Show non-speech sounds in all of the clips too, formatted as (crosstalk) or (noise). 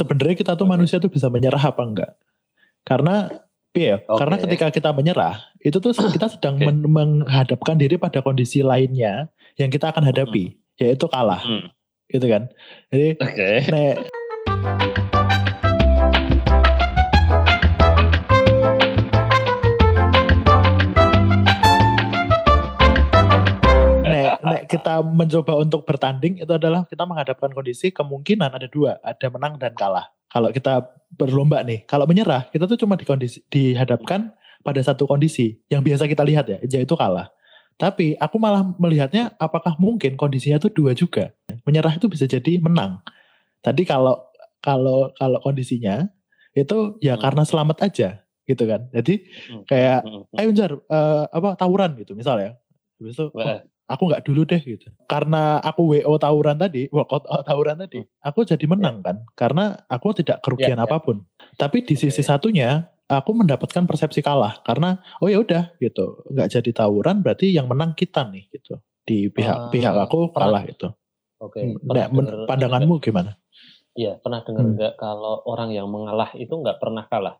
sebenarnya kita tuh manusia tuh bisa menyerah apa enggak? Karena Iya, okay. karena ketika kita menyerah, itu tuh kita sedang okay. men menghadapkan diri pada kondisi lainnya yang kita akan hadapi, hmm. yaitu kalah, hmm. gitu kan? Jadi, okay. nek, kita mencoba untuk bertanding itu adalah kita menghadapkan kondisi kemungkinan ada dua, ada menang dan kalah. Kalau kita berlomba nih, kalau menyerah kita tuh cuma di kondisi dihadapkan pada satu kondisi yang biasa kita lihat ya, yaitu kalah. Tapi aku malah melihatnya apakah mungkin kondisinya itu dua juga. Menyerah itu bisa jadi menang. Tadi kalau kalau kalau kondisinya itu ya hmm. karena selamat aja gitu kan. Jadi hmm. kayak hmm. ayo Jar uh, apa tawuran gitu misalnya. Habis itu oh, aku nggak dulu deh gitu. Karena aku WO tawuran tadi, workout tawuran tadi, hmm. aku jadi menang yeah. kan. Karena aku tidak kerugian yeah, ya. apa pun. Tapi di sisi yeah. satunya, aku mendapatkan persepsi kalah karena oh ya udah gitu, nggak jadi tawuran berarti yang menang kita nih gitu. Di pihak uh, pihak aku kalah gitu. Oke. Okay. Nah, pandanganmu gimana? Iya, pernah dengar hmm. nggak kalau orang yang mengalah itu nggak pernah kalah?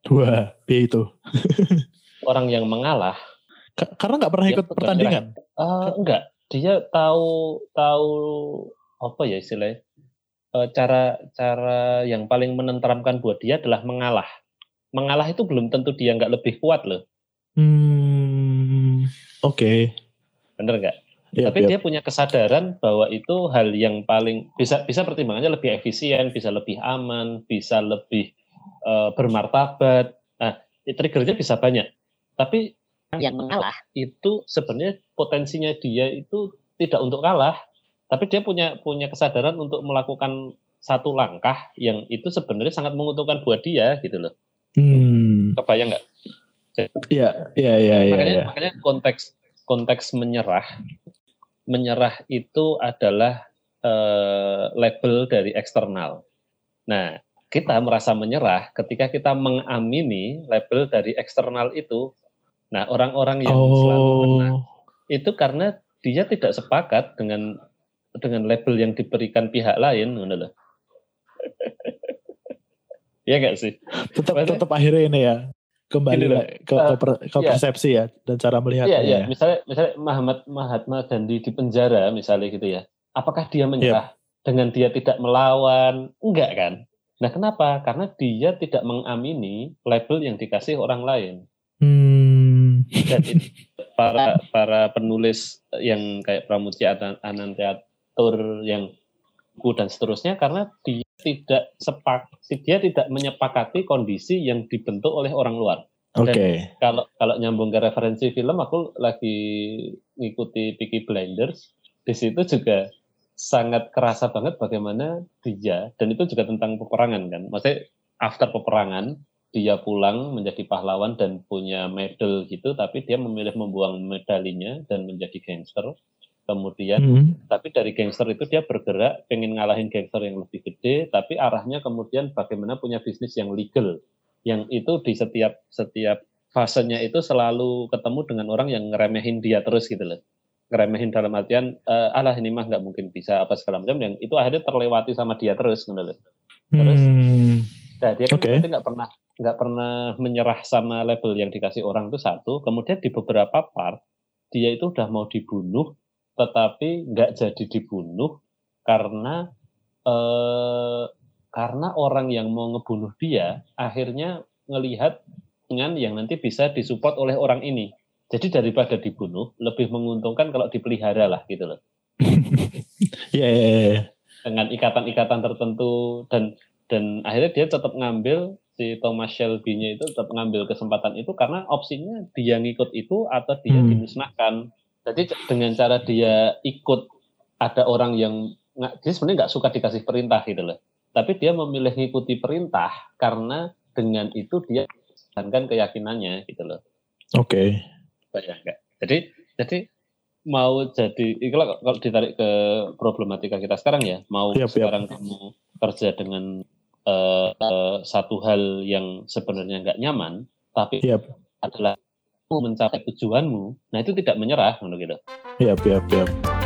Dua, B itu. orang yang mengalah karena nggak pernah ikut pertandingan. Uh, enggak, dia tahu tahu apa ya istilahnya uh, cara cara yang paling menenteramkan buat dia adalah mengalah. Mengalah itu belum tentu dia nggak lebih kuat loh. Hmm, oke. Okay. Bener nggak? Yep, Tapi yep. dia punya kesadaran bahwa itu hal yang paling bisa bisa pertimbangannya lebih efisien, bisa lebih aman, bisa lebih uh, bermartabat. Nah, triggernya bisa banyak. Tapi yang mengalah itu sebenarnya potensinya dia itu tidak untuk kalah, tapi dia punya punya kesadaran untuk melakukan satu langkah yang itu sebenarnya sangat menguntungkan buat dia gitu loh. Hmm. Kebayang nggak? Iya, iya, iya, iya. Makanya, ya. makanya konteks konteks menyerah, menyerah itu adalah uh, label dari eksternal. Nah, kita merasa menyerah ketika kita mengamini label dari eksternal itu Nah, orang-orang yang oh. selalu menang itu karena dia tidak sepakat dengan dengan label yang diberikan pihak lain, loh. (laughs) ya enggak sih? Tetap Maksudnya, tetap akhirnya ini ya kembali lah, ke, uh, ke, per, ke iya. persepsi ya dan cara melihatnya. Iya, iya. Ya. Misalnya misalnya Muhammad Mahatma Gandhi di penjara misalnya gitu ya. Apakah dia menyerah yep. dengan dia tidak melawan? Enggak kan? Nah, kenapa? Karena dia tidak mengamini label yang dikasih orang lain. Hmm dan para para penulis yang kayak Pramudia Anantiatur yang buku dan seterusnya karena dia tidak sepak dia tidak menyepakati kondisi yang dibentuk oleh orang luar. Oke. Okay. Kalau kalau nyambung ke referensi film aku lagi ngikuti Peaky Blinders di situ juga sangat kerasa banget bagaimana dia dan itu juga tentang peperangan kan. Maksudnya after peperangan dia pulang menjadi pahlawan dan punya medal gitu, tapi dia memilih membuang medalinya dan menjadi gangster. Kemudian, hmm. tapi dari gangster itu dia bergerak pengen ngalahin gangster yang lebih gede, tapi arahnya kemudian bagaimana punya bisnis yang legal, yang itu di setiap setiap fasenya itu selalu ketemu dengan orang yang ngeremehin dia terus gitu loh ngeremehin dalam artian uh, alah ini mah nggak mungkin bisa apa segala macam yang itu akhirnya terlewati sama dia terus gitu loh. Terus hmm. nah dia kan okay. nggak pernah nggak pernah menyerah sama label yang dikasih orang itu satu. Kemudian di beberapa part dia itu udah mau dibunuh, tetapi nggak jadi dibunuh karena eh, karena orang yang mau ngebunuh dia akhirnya ngelihat dengan yang nanti bisa disupport oleh orang ini. Jadi daripada dibunuh, lebih menguntungkan kalau dipelihara lah gitu loh. (laughs) Iya, yeah, yeah, yeah. Dengan ikatan-ikatan tertentu dan dan akhirnya dia tetap ngambil si Thomas Shelby-nya itu tetap mengambil kesempatan itu karena opsinya dia ngikut itu atau dia hmm. dimusnahkan. Jadi dengan cara dia ikut ada orang yang nggak dia sebenarnya nggak suka dikasih perintah gitu loh. Tapi dia memilih ngikuti perintah karena dengan itu dia menjalankan keyakinannya gitu loh. Oke. Okay. Jadi jadi mau jadi kalau kalau ditarik ke problematika kita sekarang ya mau yep, sekarang yep. kamu kerja dengan uh, uh, satu hal yang sebenarnya nggak nyaman, tapi yep. adalah mencapai tujuanmu, nah itu tidak menyerah, gitu. Iya, yep, yep, yep.